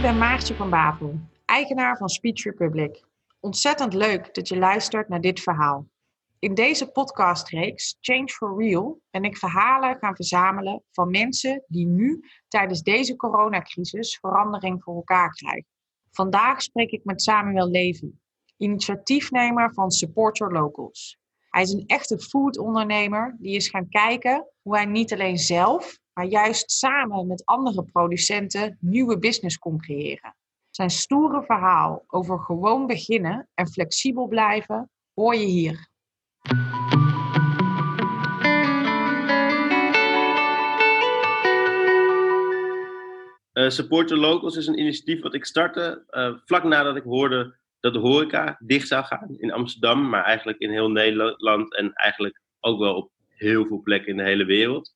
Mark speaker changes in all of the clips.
Speaker 1: Ik ben Maartje van Bavel, eigenaar van Speech Republic. Ontzettend leuk dat je luistert naar dit verhaal. In deze podcastreeks Change for Real ben ik verhalen gaan verzamelen van mensen die nu tijdens deze coronacrisis verandering voor elkaar krijgen. Vandaag spreek ik met Samuel Levy, initiatiefnemer van Supporter Locals. Hij is een echte foodondernemer die is gaan kijken hoe hij niet alleen zelf, maar juist samen met andere producenten nieuwe business kon creëren. Zijn stoere verhaal over gewoon beginnen en flexibel blijven hoor je hier.
Speaker 2: Uh, Supporter Locals is een initiatief wat ik startte uh, vlak nadat ik hoorde dat de horeca dicht zou gaan in Amsterdam, maar eigenlijk in heel Nederland en eigenlijk ook wel op heel veel plekken in de hele wereld.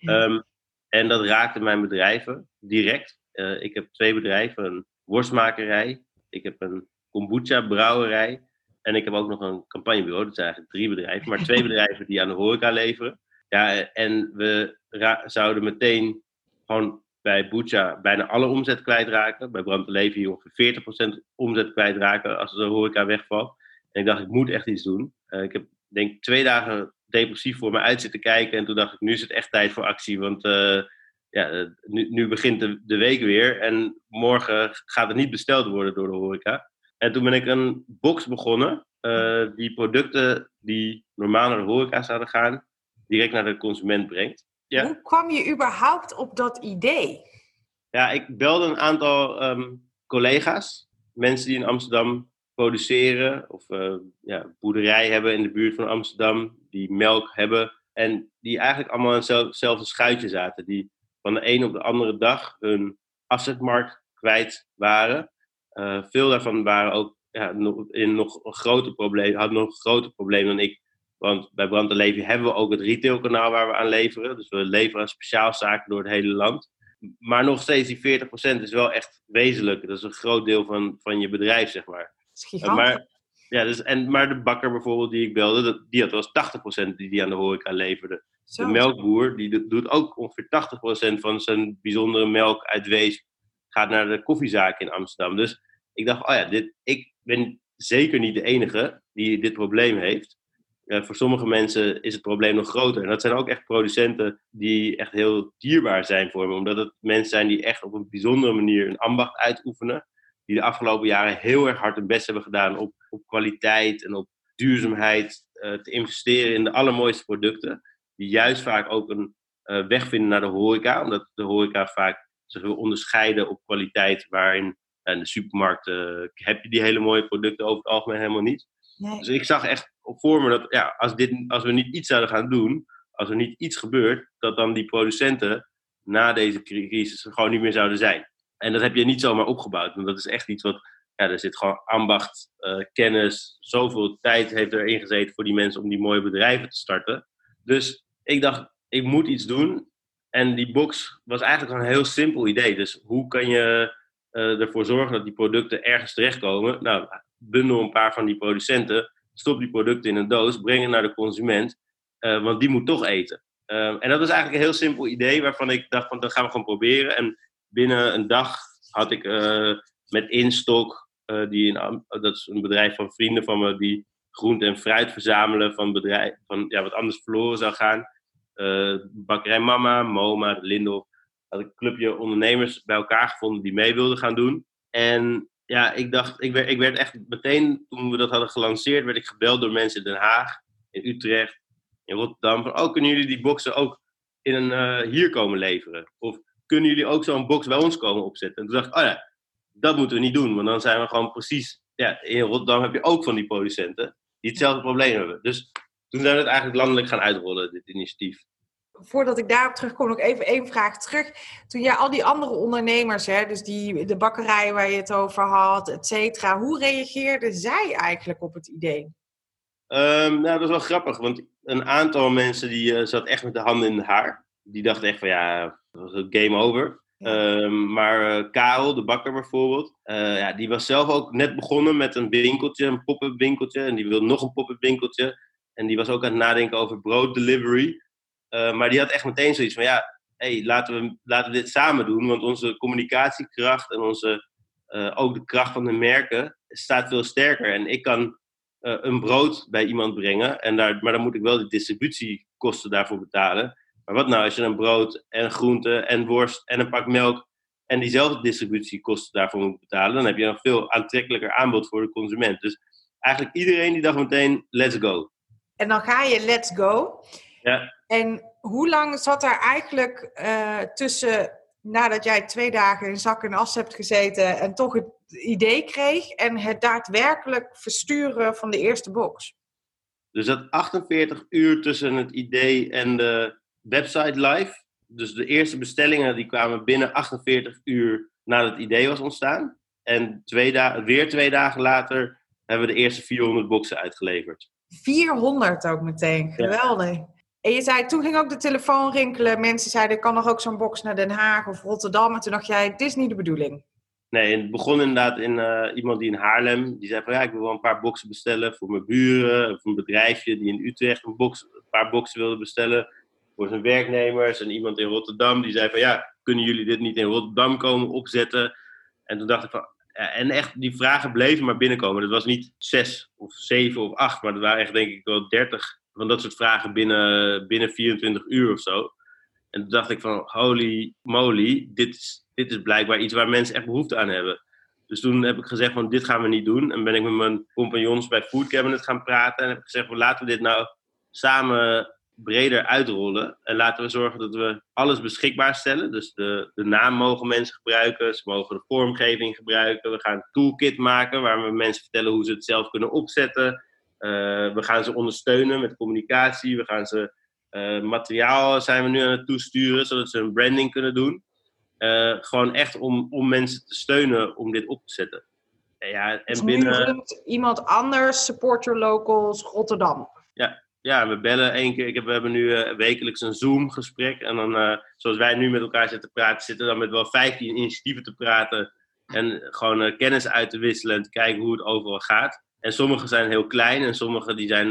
Speaker 2: Um, en dat raakte mijn bedrijven direct. Uh, ik heb twee bedrijven, een worstmakerij, ik heb een kombucha brouwerij en ik heb ook nog een campagnebureau. Dat zijn eigenlijk drie bedrijven, maar twee bedrijven die aan de horeca leveren. Ja, en we zouden meteen gewoon bij Bucha bijna alle omzet kwijtraken. Bij Bram Leven hier ongeveer 40% omzet kwijtraken als de horeca wegvalt. En ik dacht, ik moet echt iets doen. Uh, ik heb denk twee dagen depressief voor me uit zitten kijken. En toen dacht ik, nu is het echt tijd voor actie. Want uh, ja, nu, nu begint de, de, week weer. En morgen gaat het niet besteld worden door de horeca. En toen ben ik een box begonnen. Uh, die producten die normaal naar de horeca zouden gaan, direct naar de consument brengt.
Speaker 1: Ja. Hoe kwam je überhaupt op dat idee?
Speaker 2: Ja, ik belde een aantal um, collega's, mensen die in Amsterdam produceren of uh, ja, boerderij hebben in de buurt van Amsterdam, die melk hebben en die eigenlijk allemaal in hetzelfde schuitje zaten, die van de een op de andere dag hun afzetmarkt kwijt waren. Uh, veel daarvan waren ook ja, in nog een groter probleem, hadden nog een groter probleem dan ik want bij Brand hebben we ook het retailkanaal waar we aan leveren. Dus we leveren aan speciaalzaken door het hele land. Maar nog steeds die 40% is wel echt wezenlijk. Dat is een groot deel van, van je bedrijf, zeg maar.
Speaker 1: Maar,
Speaker 2: ja, dus, en, maar de bakker bijvoorbeeld die ik belde, die had wel 80% die die aan de horeca leverde. De melkboer die doet ook ongeveer 80% van zijn bijzondere melk uit Wees gaat naar de koffiezaak in Amsterdam. Dus ik dacht, oh ja, dit, ik ben zeker niet de enige die dit probleem heeft voor sommige mensen is het probleem nog groter. En dat zijn ook echt producenten die echt heel dierbaar zijn voor me. Omdat het mensen zijn die echt op een bijzondere manier een ambacht uitoefenen. Die de afgelopen jaren heel erg hard hun best hebben gedaan op, op kwaliteit en op duurzaamheid. Uh, te investeren in de allermooiste producten. Die juist vaak ook een uh, weg vinden naar de horeca. Omdat de horeca vaak zich wil onderscheiden op kwaliteit. Waarin in de supermarkten heb je die hele mooie producten over het algemeen helemaal niet. Nee. Dus ik zag echt voor me dat ja, als, dit, als we niet iets zouden gaan doen, als er niet iets gebeurt, dat dan die producenten na deze crisis gewoon niet meer zouden zijn. En dat heb je niet zomaar opgebouwd, want dat is echt iets wat, ja, er zit gewoon ambacht, uh, kennis, zoveel tijd heeft erin gezeten voor die mensen om die mooie bedrijven te starten. Dus ik dacht, ik moet iets doen. En die box was eigenlijk een heel simpel idee. Dus hoe kan je uh, ervoor zorgen dat die producten ergens terechtkomen? Nou, bundel een paar van die producenten stop die producten in een doos, breng het naar de consument, uh, want die moet toch eten. En dat was eigenlijk een heel simpel idee waarvan ik dacht van dat gaan we gewoon proberen. En binnen een dag had ik uh, met Instock, die in, dat is een bedrijf van vrienden van me, die groente en fruit verzamelen van bedrijf, van ja, wat anders verloren zou gaan. Bakkerij Mama, Moma, Lindhof. Had ik een clubje ondernemers bij elkaar gevonden die mee wilden gaan doen. En ja, ik dacht, ik werd, ik werd echt meteen, toen we dat hadden gelanceerd, werd ik gebeld door mensen in Den Haag, in Utrecht, in Rotterdam. Van, oh, kunnen jullie die boxen ook in een, hier komen leveren? Of kunnen jullie ook zo'n box bij ons komen opzetten? En toen dacht ik, oh ja, dat moeten we niet doen. Want dan zijn we gewoon precies, ja, in Rotterdam heb je ook van die producenten die hetzelfde probleem hebben. Dus toen zijn we het eigenlijk landelijk gaan uitrollen, dit initiatief
Speaker 1: voordat ik daarop terugkom, nog even één vraag terug. Toen jij al die andere ondernemers, hè, dus die, de bakkerij waar je het over had, et cetera, hoe reageerden zij eigenlijk op het idee?
Speaker 2: Um, nou, dat is wel grappig, want een aantal mensen die uh, zat echt met de handen in het haar. Die dachten echt van ja, dat was game over. Um, maar uh, Karel, de bakker bijvoorbeeld, uh, ja, die was zelf ook net begonnen met een winkeltje, een pop-up winkeltje. En die wilde nog een pop-up winkeltje. En die was ook aan het nadenken over brooddelivery. Uh, maar die had echt meteen zoiets van, ja, hey, laten, we, laten we dit samen doen, want onze communicatiekracht en onze, ook de kracht van de merken staat veel sterker. En ik kan een brood bij iemand brengen, en daar, maar dan moet ik wel de distributiekosten daarvoor betalen. Maar wat nou als je een brood en groenten en worst en een pak melk en diezelfde distributiekosten daarvoor moet betalen, dan heb je een veel aantrekkelijker aanbod voor de consument. Dus eigenlijk iedereen die dacht meteen, let's go.
Speaker 1: En dan ga je let's go.
Speaker 2: Ja.
Speaker 1: En hoe lang zat daar eigenlijk uh, tussen nadat jij twee dagen in zak en as hebt gezeten en toch het idee kreeg en het daadwerkelijk versturen van de eerste box?
Speaker 2: Dus dat 48 uur tussen het idee en de website live. Dus de eerste bestellingen die kwamen binnen 48 uur nadat het idee was ontstaan. En twee weer twee dagen later hebben we de eerste 400 boxen uitgeleverd.
Speaker 1: 400 ook meteen, geweldig. En je zei, toen ging ook de telefoon rinkelen. Mensen zeiden, kan nog ook zo'n box naar Den Haag of Rotterdam. En toen dacht jij, dit is niet de bedoeling.
Speaker 2: Nee, het begon inderdaad in uh, iemand die in Haarlem, die zei van ja, ik wil wel een paar boxen bestellen voor mijn buren. Of een bedrijfje die in Utrecht een, box, een paar boxen wilde bestellen voor zijn werknemers. En iemand in Rotterdam die zei van ja, kunnen jullie dit niet in Rotterdam komen opzetten? En toen dacht ik van, ja, en echt, die vragen bleven maar binnenkomen. Dat was niet zes of zeven of acht, maar dat waren echt denk ik wel dertig van dat soort vragen binnen, binnen 24 uur of zo. En toen dacht ik van, holy moly, dit is, dit is blijkbaar iets waar mensen echt behoefte aan hebben. Dus toen heb ik gezegd van, dit gaan we niet doen. En ben ik met mijn compagnons bij Food Cabinet gaan praten. En heb ik gezegd van, laten we dit nou samen breder uitrollen. En laten we zorgen dat we alles beschikbaar stellen. Dus de, de naam mogen mensen gebruiken. Ze mogen de vormgeving gebruiken. We gaan een toolkit maken waar we mensen vertellen hoe ze het zelf kunnen opzetten. Eh, we gaan ze ondersteunen met communicatie. We gaan ze uh, materiaal zijn we nu aan het toesturen, zodat ze een branding kunnen doen. Uh, gewoon echt om, om mensen te steunen om dit op te zetten.
Speaker 1: Ja, en dus binnen... iemand anders, Supporter Locals Rotterdam.
Speaker 2: Ja, ja, we bellen één keer. Ik heb, we hebben nu uh, wekelijks een Zoom-gesprek. En dan, uh, zoals wij nu met elkaar zitten praten, zitten dan met wel 15 initiatieven te praten. En gewoon uh, kennis uit te wisselen en te kijken hoe het overal gaat. En sommige zijn heel klein en sommige die zijn,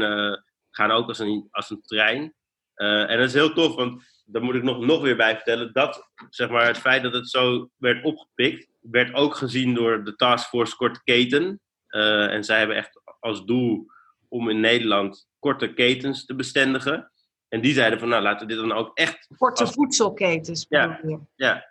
Speaker 2: gaan ook als een, als een trein. En dat is heel tof, want daar moet ik nog, nog weer bij vertellen. Dat zeg maar, het feit dat het zo werd opgepikt, werd ook gezien door de Taskforce Korte Keten. En zij hebben echt als doel om in Nederland korte ketens te bestendigen. En die zeiden van, nou laten we dit dan ook echt...
Speaker 1: Korte als... voedselketens.
Speaker 2: Ja, ja.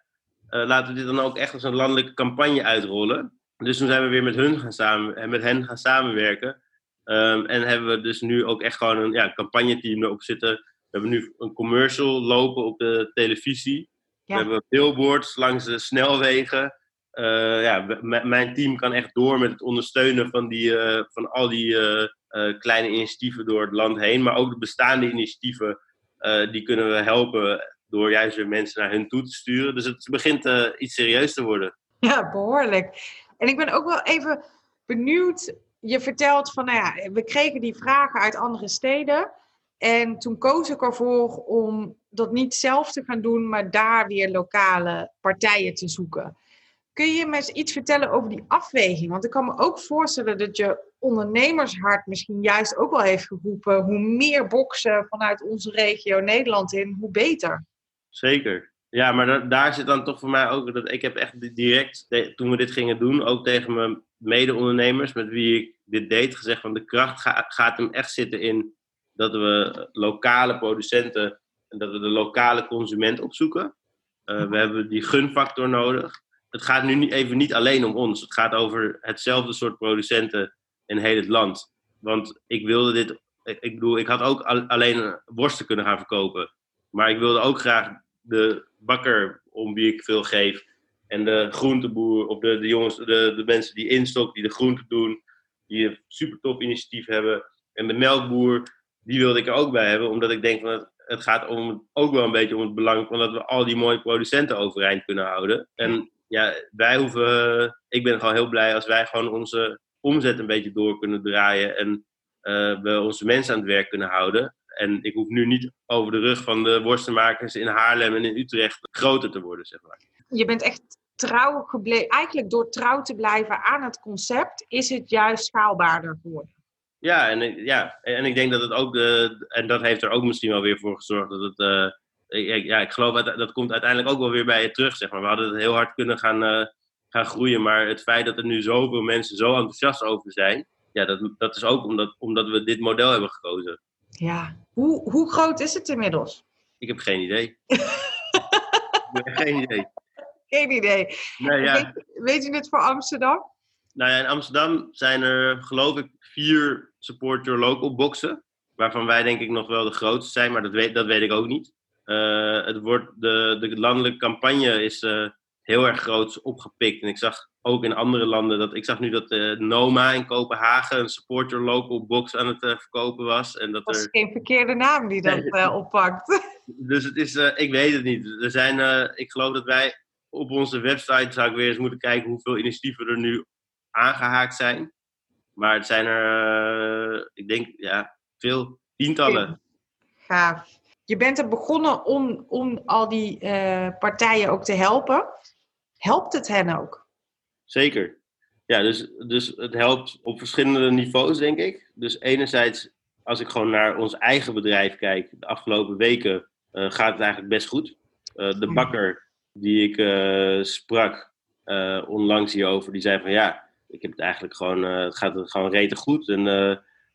Speaker 2: laten we dit dan ook echt als een landelijke campagne uitrollen. Dus toen zijn we weer met, hun gaan samen, en met hen gaan samenwerken. Um, en hebben we dus nu ook echt gewoon een ja, campagneteam erop zitten. We hebben nu een commercial lopen op de televisie. We hebben billboards langs de snelwegen. Uh, ja, mijn team kan echt door met het ondersteunen van, die, uh, van al die uh, kleine initiatieven door het land heen. Maar ook de bestaande initiatieven, die kunnen we helpen door juist weer mensen naar hun toe te sturen. Dus het begint iets serieus te worden.
Speaker 1: Ja, behoorlijk. En ik ben ook wel even benieuwd. Je vertelt van, nou ja, we kregen die vragen uit andere steden. En toen koos ik ervoor om dat niet zelf te gaan doen, maar daar weer lokale partijen te zoeken. Kun je me eens iets vertellen over die afweging? Want ik kan me ook voorstellen dat je ondernemershart misschien juist ook wel heeft geroepen. Hoe meer boksen vanuit onze regio Nederland in, hoe beter.
Speaker 2: Zeker. Ja, maar daar zit dan toch voor mij ook dat ik heb echt direct, toen we dit gingen doen, ook tegen mijn mede-ondernemers met wie ik dit deed, gezegd van de kracht gaat hem echt zitten in dat we lokale producenten en dat we de lokale consument opzoeken. Uh, we hebben die gunfactor nodig. Het gaat nu even niet alleen om ons. Het gaat over hetzelfde soort producenten in heel het land. Want ik wilde dit, ik bedoel, ik had ook alleen worsten kunnen gaan verkopen. Maar ik wilde ook graag de bakker om wie ik veel geef. En de groenteboer, of de, de jongens, de, de mensen die instok, die de groenten doen, die een super top initiatief hebben. En de melkboer, die wilde ik er ook bij hebben, omdat ik denk van het, het gaat om, ook wel een beetje om het belang van dat we al die mooie producenten overeind kunnen houden. En ja, wij hoeven, ik ben gewoon heel blij als wij gewoon onze omzet een beetje door kunnen draaien en uh, we onze mensen aan het werk kunnen houden. En ik hoef nu niet over de rug van de worstenmakers in Haarlem en in Utrecht groter te worden, zeg maar.
Speaker 1: Je bent echt trouw gebleven. Eigenlijk door trouw te blijven aan het concept, is het juist schaalbaarder geworden.
Speaker 2: Ja, en, ja, en ik denk dat het ook, de, en dat heeft er ook misschien wel weer voor gezorgd dat het uh, ja, ik geloof dat dat komt uiteindelijk ook wel weer bij je terug. Zeg maar. We hadden het heel hard kunnen gaan, uh, gaan groeien. Maar het feit dat er nu zoveel mensen zo enthousiast over zijn. Ja, dat, dat is ook omdat, omdat we dit model hebben gekozen.
Speaker 1: Ja, hoe, hoe groot is het inmiddels?
Speaker 2: Ik heb geen idee. geen idee.
Speaker 1: Geen idee.
Speaker 2: Nee, ja.
Speaker 1: weet, weet je het voor Amsterdam?
Speaker 2: Nou ja, in Amsterdam zijn er geloof ik vier Support Your Local boxen. Waarvan wij denk ik nog wel de grootste zijn, maar dat weet, dat weet ik ook niet. Uh, het wordt, de, de landelijke campagne is uh, heel erg groot opgepikt. En ik zag ook in andere landen dat. Ik zag nu dat uh, Noma in Kopenhagen een Support Your Local box aan het verkopen was. En dat,
Speaker 1: dat is er... geen verkeerde naam die dat oppakt.
Speaker 2: Dus het is, ik weet het niet. Er zijn, ik geloof dat wij op onze website zou ik weer eens moeten kijken hoeveel initiatieven er nu aangehaakt zijn. Maar het zijn er, ik denk, ja, veel tientallen.
Speaker 1: Gaaf. Je bent er begonnen om, om al die uh, partijen ook te helpen. Helpt het hen ook?
Speaker 2: Zeker. Ja, dus, dus het helpt op verschillende niveaus, denk ik. Dus enerzijds, als ik gewoon naar ons eigen bedrijf kijk, de afgelopen weken uh, gaat het eigenlijk best goed. Uh, de bakker die ik sprak onlangs hierover, die zei van ja, ik heb het eigenlijk gewoon, het gaat het gewoon rete goed. En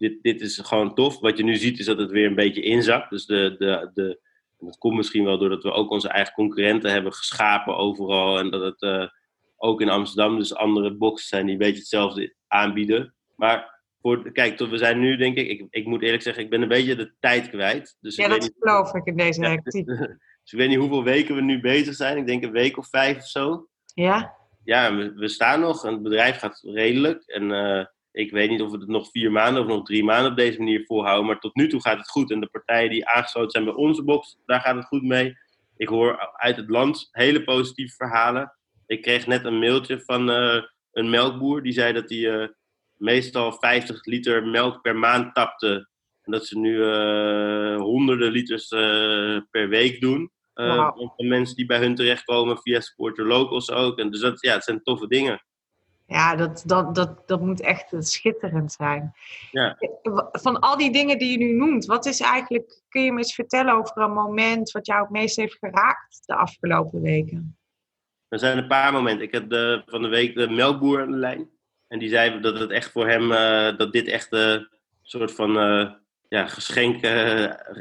Speaker 2: dit, dit is gewoon tof. Wat je nu ziet is dat het weer een beetje inzakt. Dus de, de, de, dat komt misschien wel doordat we ook onze eigen concurrenten hebben geschapen overal. En dat het uh, ook in Amsterdam dus andere boxen zijn die een beetje hetzelfde aanbieden. Maar voor, kijk, we zijn nu denk ik, ik, ik moet eerlijk zeggen, ik ben een beetje de tijd kwijt. Dus
Speaker 1: ja, dat geloof ik in deze hectiek.
Speaker 2: dus ik weet niet hoeveel weken we nu bezig zijn. Ik denk een week of vijf of zo.
Speaker 1: Ja?
Speaker 2: Ja, we, we staan nog en het bedrijf gaat redelijk. En uh, ik weet niet of we het nog vier maanden of nog drie maanden op deze manier volhouden. Maar tot nu toe gaat het goed. En de partijen die aangesloten zijn bij onze box, daar gaat het goed mee. Ik hoor uit het land hele positieve verhalen. Ik kreeg net een mailtje van uh, een melkboer. Die zei dat hij uh, meestal 50 liter melk per maand tapte. En dat ze nu uh, honderden liters per week doen. Wow. Van mensen die bij hun terechtkomen via Supporter Locals ook. En dus dat, ja, het zijn toffe dingen.
Speaker 1: Ja, dat, dat, dat, dat moet echt schitterend zijn.
Speaker 2: Ja.
Speaker 1: Van al die dingen die je nu noemt, wat is eigenlijk, kun je me eens vertellen over een moment wat jou het meest heeft geraakt de afgelopen weken?
Speaker 2: Er zijn een paar momenten. Ik heb de, van de week de melkboer aan de lijn. En die zei dat het echt voor hem, uh, dat dit echt een soort van uh, ja, geschenk,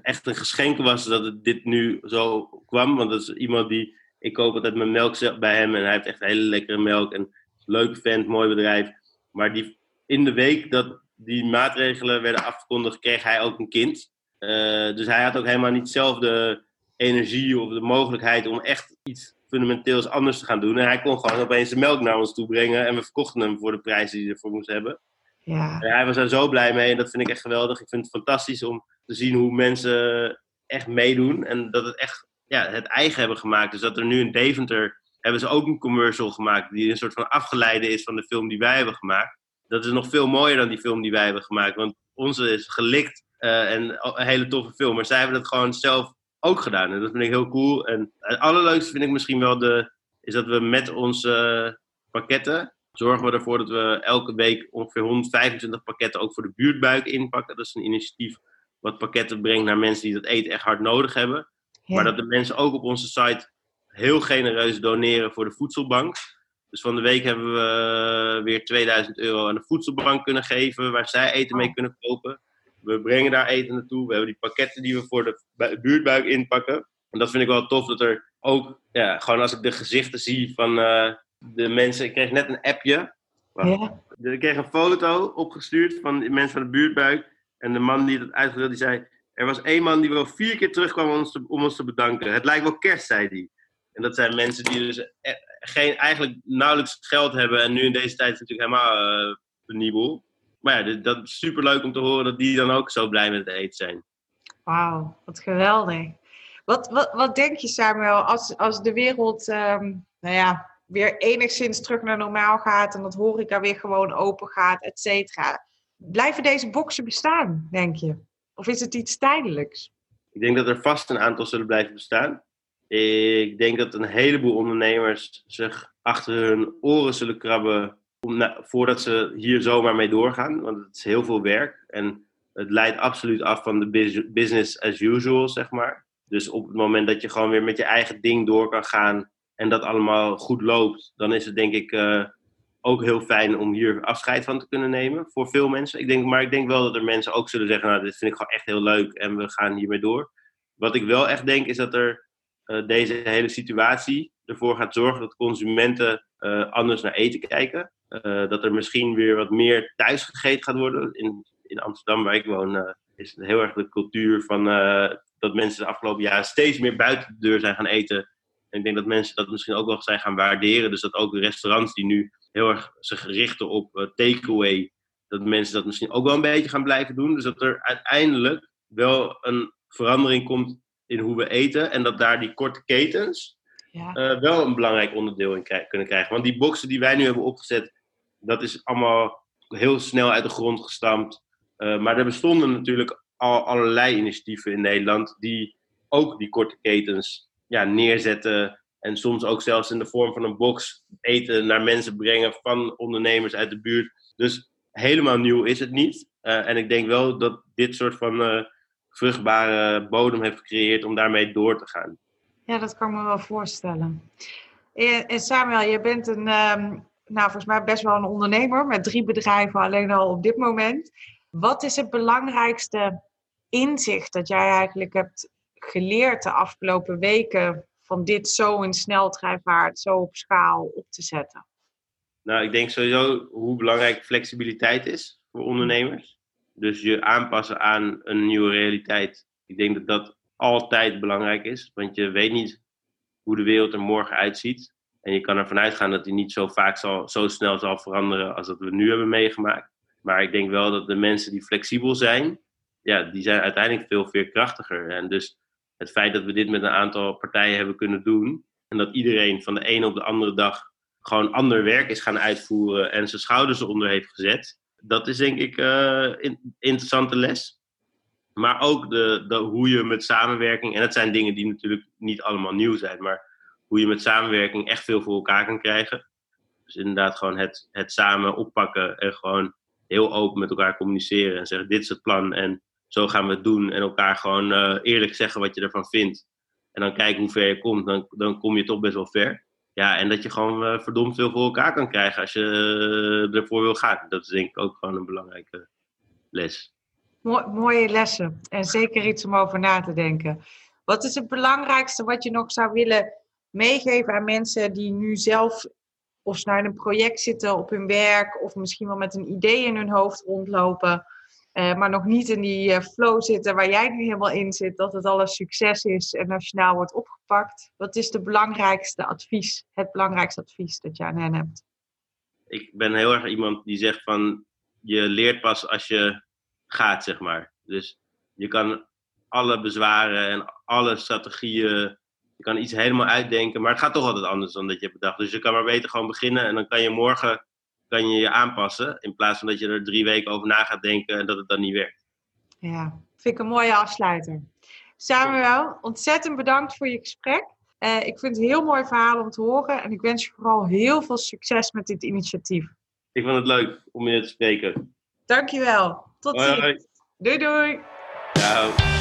Speaker 2: echt een geschenk was dat het dit nu zo kwam. Want dat is iemand die, ik koop altijd mijn melk bij hem en hij heeft echt hele lekkere melk. En leuke vent, mooi bedrijf. Maar die, in de week dat die maatregelen werden afgekondigd, kreeg hij ook een kind. Uh, dus hij had ook helemaal niet zelf de energie of de mogelijkheid om echt iets fundamenteels anders te gaan doen. En hij kon gewoon opeens de melk naar ons toe brengen en we verkochten hem voor de prijs die hij ervoor moest hebben.
Speaker 1: Ja.
Speaker 2: En hij was er zo blij mee en dat vind ik echt geweldig. Ik vind het fantastisch om te zien hoe mensen echt meedoen en dat het echt ja, het eigen hebben gemaakt. Dus dat er nu in Deventer hebben ze ook een commercial gemaakt die een soort van afgeleide is van de film die wij hebben gemaakt. Dat is nog veel mooier dan die film die wij hebben gemaakt, want onze is gelikt uh, en een hele toffe film. Maar zij hebben dat gewoon zelf ook gedaan en dat vind ik heel cool. En het allerleukste vind ik misschien wel de, is dat we met onze pakketten zorgen we ervoor dat we elke week ongeveer 125 pakketten ook voor de buurtbuik inpakken. Dat is een initiatief wat pakketten brengt naar mensen die dat eten echt hard nodig hebben. Maar dat de mensen ook op onze site heel genereus doneren voor de voedselbank. Dus van de week hebben we eh, weer 2000 euro aan de voedselbank kunnen geven, waar zij eten mee kunnen kopen. We brengen daar eten naartoe. We hebben die pakketten die we voor de buurtbuik inpakken. En dat vind ik wel tof, dat er ook, ja, gewoon als ik de gezichten zie van uh, de mensen. Ik kreeg net een appje. Ja. Ik kreeg een foto opgestuurd van de mensen van de buurtbuik. En de man die het uitgedeeld, die zei... Er was één man die wel vier keer terugkwam om ons te, om ons te bedanken. Het lijkt wel kerst, zei hij. En dat zijn mensen die dus e-, geen, eigenlijk nauwelijks geld hebben. En nu in deze tijd is het natuurlijk helemaal uh, penibel. Maar ja, dat is super leuk om te horen dat die dan ook zo blij met het eten zijn.
Speaker 1: Wauw, wat geweldig. Wat, wat, wat denk je, Samuel, als, als de wereld um, nou ja, weer enigszins terug naar normaal gaat en dat horeca weer gewoon open gaat, et cetera. Blijven deze boxen bestaan, denk je? Of is het iets tijdelijks?
Speaker 2: Ik denk dat er vast een aantal zullen blijven bestaan. Ik denk dat een heleboel ondernemers zich achter hun oren zullen krabben om voordat ze hier zomaar mee doorgaan. Want het is heel veel werk en het leidt absoluut af van de business as usual, zeg maar. Dus op het moment dat je gewoon weer met je eigen ding door kan gaan en dat allemaal goed loopt, dan is het denk ik uh, ook heel fijn om hier afscheid van te kunnen nemen voor veel mensen. Ik denk, maar ik denk wel dat er mensen ook zullen zeggen, nou dit vind ik gewoon echt heel leuk en we gaan hiermee door. Wat ik wel echt denk is dat er deze hele situatie ervoor gaat zorgen dat consumenten uh, anders naar eten kijken. dat er misschien weer wat meer thuis gegeten gaat worden. In, in Amsterdam, waar ik woon, is het heel erg de cultuur van dat mensen de afgelopen jaren steeds meer buiten de deur zijn gaan eten. En ik denk dat mensen dat misschien ook wel zijn gaan waarderen. Dus dat ook de restaurants die nu heel erg zich richten op takeaway, dat mensen dat misschien ook wel een beetje gaan blijven doen. Dus dat er uiteindelijk wel een verandering komt in hoe we eten. En dat daar die korte ketens ja. uh, wel een belangrijk onderdeel in kunnen krijgen. Want die boxen die wij nu hebben opgezet, dat is allemaal heel snel uit de grond gestampt. Uh, maar er bestonden natuurlijk al allerlei initiatieven in Nederland die ook die korte ketens ja, neerzetten. En soms ook zelfs in de vorm van een box eten naar mensen brengen van ondernemers uit de buurt. Dus helemaal nieuw is het niet. Uh, en ik denk wel dat dit soort van vruchtbare bodem heeft gecreëerd om daarmee door te gaan.
Speaker 1: Ja, dat kan me wel voorstellen. En Samuel, je bent een, um, nou volgens mij best wel een ondernemer met drie bedrijven alleen al op dit moment. Wat is het belangrijkste inzicht dat jij eigenlijk hebt geleerd de afgelopen weken van dit zo in sneltreinvaart, zo op schaal op te zetten?
Speaker 2: Nou, ik denk sowieso hoe belangrijk flexibiliteit is voor ondernemers. Dus je aanpassen aan een nieuwe realiteit. Ik denk dat dat altijd belangrijk is, want je weet niet hoe de wereld er morgen uitziet. En je kan ervan uitgaan dat die niet zo vaak zal, zo snel zal veranderen als dat we nu hebben meegemaakt. Maar ik denk wel dat de mensen die flexibel zijn, ja, die zijn uiteindelijk veel veerkrachtiger. En dus het feit dat we dit met een aantal partijen hebben kunnen doen. En dat iedereen van de ene op de andere dag gewoon ander werk is gaan uitvoeren en zijn schouders eronder heeft gezet. Dat is denk ik een interessante les. Maar ook de, de, hoe je met samenwerking, en dat zijn dingen die natuurlijk niet allemaal nieuw zijn, maar hoe je met samenwerking echt veel voor elkaar kan krijgen. Dus inderdaad gewoon het, het samen oppakken en gewoon heel open met elkaar communiceren en zeggen dit is het plan en zo gaan we het doen. En elkaar gewoon uh, eerlijk zeggen wat je ervan vindt. En dan kijken hoe ver je komt. Dan, dan kom je toch best wel ver. Ja, en dat je gewoon uh, verdomd veel voor elkaar kan krijgen als je uh, ervoor wil gaan. Dat is denk ik ook gewoon een belangrijke les.
Speaker 1: mooie lessen. En zeker iets om over na te denken. Wat is het belangrijkste wat je nog zou willen meegeven aan mensen die nu zelf of ze nou in een project zitten op hun werk of misschien wel met een idee in hun hoofd rondlopen? Uh, maar nog niet in die uh, flow zitten waar jij nu helemaal in zit, dat het alles succes is en nationaal wordt opgepakt. Wat is de belangrijkste advies, het belangrijkste advies dat jij aan hen hebt?
Speaker 2: Ik ben heel erg iemand die zegt van je leert pas als je gaat, zeg maar. Dus je kan alle bezwaren en alle strategieën, je kan iets helemaal uitdenken, maar het gaat toch altijd anders dan dat je hebt bedacht. Dus je kan maar beter gewoon beginnen en dan kan je morgen kan je je aanpassen. In plaats van dat je er drie weken over na gaat denken en dat het dan niet werkt.
Speaker 1: Ja, vind ik een mooie afsluiter. Samuel, ontzettend bedankt voor je gesprek. Uh, ik vind het een heel mooi verhaal om te horen. En ik wens je vooral heel veel succes met dit initiatief.
Speaker 2: Ik vond het leuk om je te spreken.
Speaker 1: Dankjewel. Tot ziens. Doei doei.
Speaker 2: Ciao.